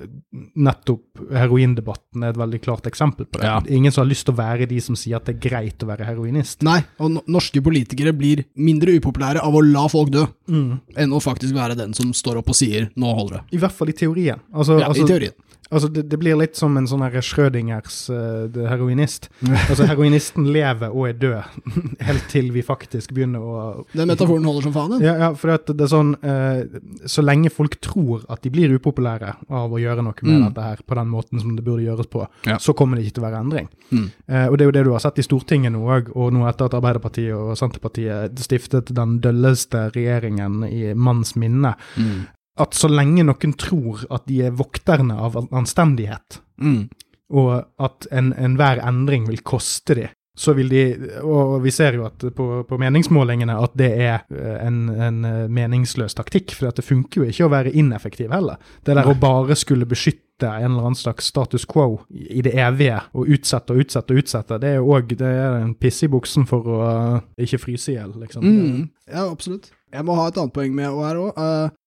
nettopp heroindebatten er et veldig klart eksempel på det. Ja. Ingen som har lyst til å være de som sier at det er greit å være heroinist. Nei, og norske politikere blir mindre upopulære av å la folk dø, Mm. enn å faktisk være den som står opp og sier 'nå holder det'. I hvert fall i teorien. Altså, Ja, altså, I teorien. Altså, det, det blir litt som en sånn Schrødingers uh, heroinist. Altså, <laughs> heroinisten lever og er død, <laughs> helt til vi faktisk begynner å Den metaforen holder som faen, den. Ja, ja for det er sånn uh, Så lenge folk tror at de blir upopulære av å gjøre noe med Mm. dette her på den måten som det burde gjøres på, Ja. så kommer det ikke til å være endring. Mm. Uh, og det er jo det du har sett i Stortinget nå òg, og nå etter at Arbeiderpartiet og Senterpartiet stiftet den dølleste regjeringen i manns minne. Mm. At så lenge noen tror at de er vokterne av anstendighet, Mm. og at en- enhver endring vil koste de, så vil de Og vi ser jo at på, på meningsmålingene at det er eh, en, en eh, meningsløs taktikk, for det funker jo ikke å være ineffektiv heller. Det der Nei. å bare skulle beskytte en eller annen slags status quo i det evige, og utsette og utsette og utsette, det er jo òg en piss i buksen for å ikke fryse i hjel, liksom. Mm. Ja, absolutt. Jeg må ha et annet poeng med her òg.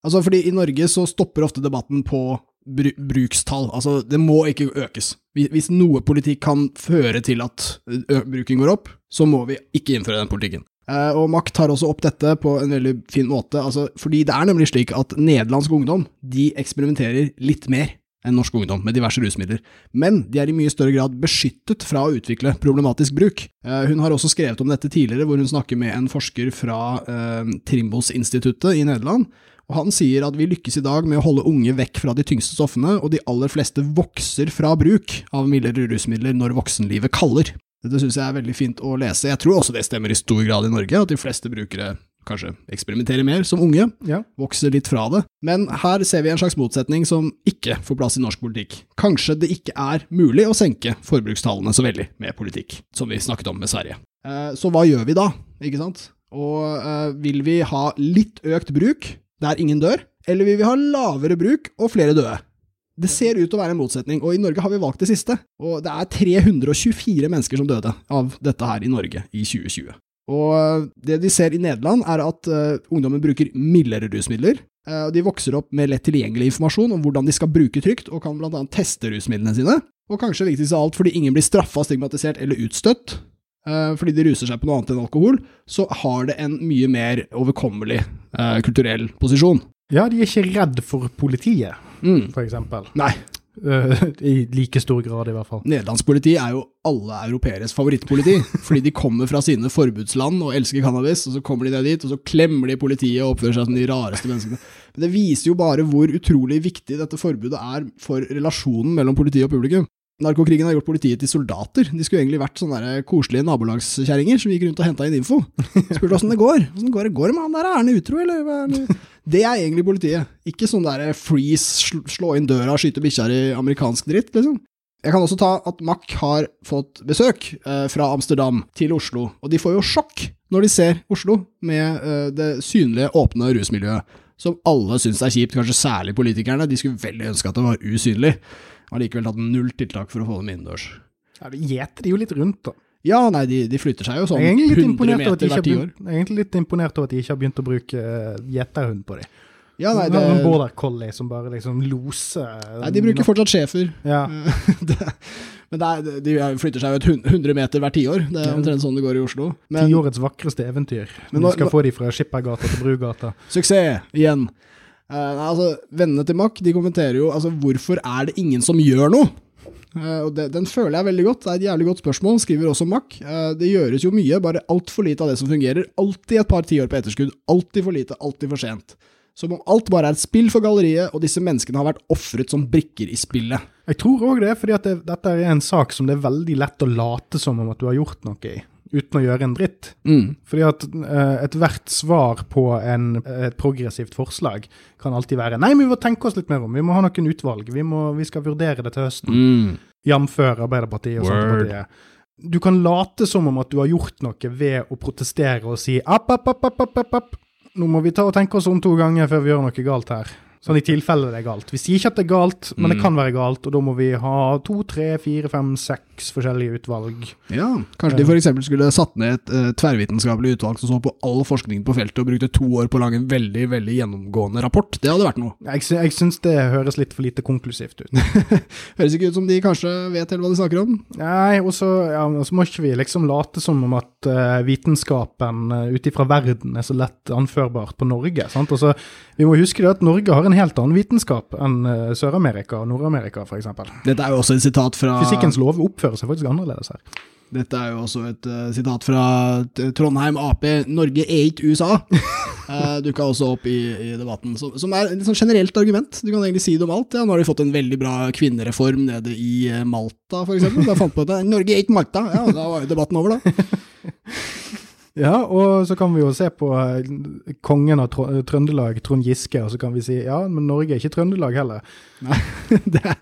altså, fordi i Norge så stopper ofte debatten på br brukstall. Altså, det må ikke økes. Hvis, noe politikk kan føre til at ø bruken går opp, så må vi ikke innføre den politikken. Eh, og Mack tar også opp dette på en veldig fin måte, altså, fordi det er nemlig slik at nederlandsk ungdom de eksperimenterer litt mer enn norsk ungdom med diverse rusmidler, men de er i mye større grad beskyttet fra å utvikle problematisk bruk. Eh, hun har også skrevet om dette tidligere, hvor hun snakker med en forsker fra eh, Trimbos-instituttet i Nederland, og han sier at vi lykkes i dag med å holde unge vekk fra de tyngste stoffene, og de aller fleste vokser fra bruk av mildere rusmidler når voksenlivet kaller. Dette synes jeg er veldig fint å lese. Jeg tror også det stemmer i stor grad i Norge, at de fleste brukere kanskje eksperimentere mer som unge, Ja. vokser litt fra det. Men her ser vi en slags motsetning som ikke får plass i norsk politikk. Kanskje det ikke er mulig å senke forbrukstallene så veldig med politikk, som vi snakket om med Sverige. Eh, Så hva gjør vi da, ikke sant? Og eh, vil vi ha litt økt bruk, der ingen dør, eller vil vi ha lavere bruk og flere døde? Det ser ut til å være en motsetning, og i Norge har vi valgt det siste. Og det er 324 mennesker som døde av dette her i Norge i 2020. Og det de ser i Nederland, er at uh, ungdommen bruker mildere rusmidler. Uh, de vokser opp med lett tilgjengelig informasjon om hvordan de skal bruke trygt, og kan annet teste rusmidlene sine. Og kanskje viktigst av alt, fordi ingen blir straffa, stigmatisert eller utstøtt uh, fordi de ruser seg på noe annet enn alkohol, så har det en mye mer overkommelig eh, kulturell posisjon. ja, de er ikke redd for politiet, Mm. for eksempel. Nei, Eh, I like stor grad, i hvert fall. Nederlandsk politi er jo alle europeeres favorittpoliti, <laughs> fordi de kommer fra sine forbudsland og elsker cannabis, og så kommer de ned dit, og så klemmer de politiet og oppfører seg som de rareste menneskene. Men det viser jo bare hvor utrolig viktig dette forbudet er for relasjonen mellom politi og publikum. Narkokrigen har gjort politiet til soldater. De skulle egentlig vært sånne der koselige nabolagskjerringer som gikk rundt og henta inn info. Spurte åssen det går. Åssen går det går det med han der? Er han utro, eller? Det? Er egentlig politiet. Ikke sånn der freeze, slå inn døra, skyte bikkjer i amerikansk dritt, liksom. Jeg kan også ta at Mack har fått besøk eh, fra Amsterdam til Oslo, og de får jo sjokk når de ser Oslo med eh, det synlige, åpne rusmiljøet, som alle syns er kjipt, kanskje særlig politikerne. De skulle veldig ønske at det var usynlig. Har likevel tatt null tiltak for å få dem innendørs. Ja, det gjeter de jo litt rundt, da. Ja, nei, de, de flytter seg jo sånn Jeg er egentlig litt 100 imponert over at de meter hvert tiår. jeg er egentlig litt imponert over at de ikke har begynt å bruke eh, gjeterhund på dem. Ja, nei, Det en border collie som bare liksom loser nei, de bruker fortsatt schæfer. Ja. <laughs> men det er, de flytter seg jo et hun- 100 meter hvert tiår. Det er omtrent sånn det går i Oslo. Men Tiårets vakreste eventyr. Men Vi nå- skal nå- få de fra Skippergata til Brugata. <laughs> suksess igjen. Uh, altså, Vennene til Mack de kommenterer jo altså, hvorfor er det ingen som gjør noe? Eh, og det, den føler jeg veldig godt. Det er et jævlig godt spørsmål, skriver også Mack. Eh, det gjøres jo mye, bare altfor lite av det som fungerer. Alltid et par tiår på etterskudd. Alltid for lite, alltid for sent. Som om alt bare er et spill for galleriet, og disse menneskene har vært ofret som brikker i spillet. Jeg tror òg det, fordi det, dette er en sak som det er veldig lett å late som om at du har gjort noe i, uten å gjøre en dritt. Mm. Fordi at uh, ethvert svar på en, et progressivt forslag kan alltid være Nei, men vi må tenke oss litt mer om, vi må ha noen utvalg, vi, må, vi skal vurdere det til høsten. Mm. Jf. Arbeiderpartiet og. Senterpartiet. Du kan late som om at du har gjort noe ved å protestere og si app, app, app, app, app, app. Nå må vi ta og tenke oss om to ganger før vi gjør noe galt her. Sånn i tilfelle det er galt. Vi sier ikke at det er galt, men det Mm. kan være galt, og da må vi ha to, tre, fire, fem, seks forskjellige utvalg. Ja, kanskje de f.eks. skulle satt ned et uh, tverrvitenskapelig utvalg som så på all forskningen på feltet og brukte to år på å lage en veldig veldig gjennomgående rapport. Det hadde vært noe. Jeg, sy jeg syns det høres litt for lite konklusivt ut. <laughs> Høres ikke ut som de kanskje vet helt hva de snakker om. Nei, og så ja, og så må ikke vi liksom late som om at eh, vitenskapen uh, ut ifra verden er så lett anførbart på Norge. sant? Altså, vi må huske det at Norge har en helt annen vitenskap enn eh, Sør-Amerika og Nord-Amerika f.eks. Dette er jo også et sitat fra Fysikkens lov oppfører seg faktisk annerledes her. Dette er jo også et uh, sitat fra Trondheim Ap. 'Norge er ikke USA'. <laughs> uh, Dukka også opp i, i debatten. Som, som er et sånn generelt argument. Du kan egentlig si det om alt. Ja, nå har de fått en veldig bra kvinnereform nede i eh, Malta, f.eks. Da fant på at 'Norge er ikke Malta'. Ja, da var jo debatten over, da. <laughs> Ja, og så kan vi jo se på eh, kongen av Trøndelag, Trond Giske, og så kan vi si ja, men Norge er ikke Trøndelag heller. Nei, <laughs> Det er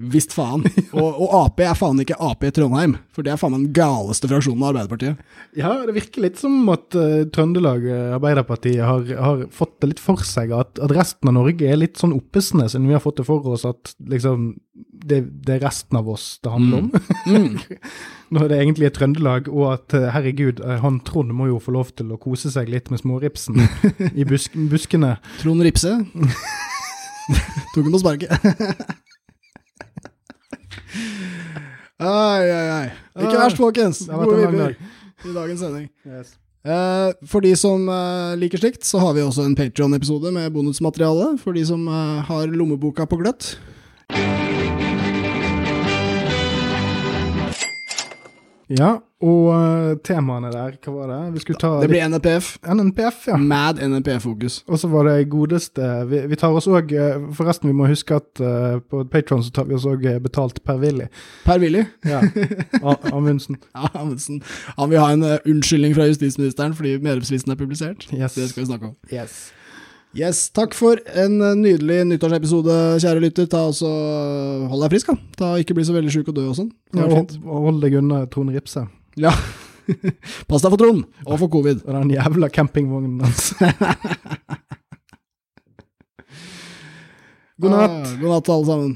Visst faen. <laughs> Og, og Ap er faen ikke Ap i Trondheim, for det er faen meg den galeste fraksjonen av Arbeiderpartiet. Ja, det virker litt som at uh, Trøndelag eh, Arbeiderparti har, har fått det litt for seg at, at resten av Norge er litt sånn oppesne, siden vi har fått det for oss at liksom det, det er resten av oss det handler om. Mm. <laughs> Når det egentlig er Trøndelag, og at eh, herregud, han Trond må jo få lov til å kose seg litt med småripsen <laughs> i busk, buskene. Trond Ripse. Tok han på sparket. Ai, ai, ai. Ikke Ah, verst, folkens. det har Gode vibber i dagens sending. Eh, for de som eh, liker slikt, så har vi også en Patreon-episode med bonusmateriale. For de som eh, har lommeboka på gløtt. Ja, og eh, temaene der, hva var det? Vi skulle ta Det blir NNPF. NNPF, ja. Mad NNPF-fokus. Og så var det godeste Vi, vi tar oss òg Forresten, vi må huske at uh, på Patron så tar vi oss òg betalt per Willy. Per Willy. Ja. <laughs> Amundsen. Ja, Amundsen. Han vil ha en uh, unnskyldning fra justisministeren fordi medlemslisten er publisert. Yes. Det skal vi snakke om. yes. Yes, Takk for en eh, nydelig nyttårsepisode, kjære lytter. Ta også, Hold deg frisk, da. Ta, ikke bli så veldig sjuk og dø og sånn. Ja, og, og hold deg unna Trond Ripse Ja. <laughs> Pass deg for Trond, og for covid. og den jævla campingvognen hans. God <laughs> natt. Ah, god natt, alle sammen.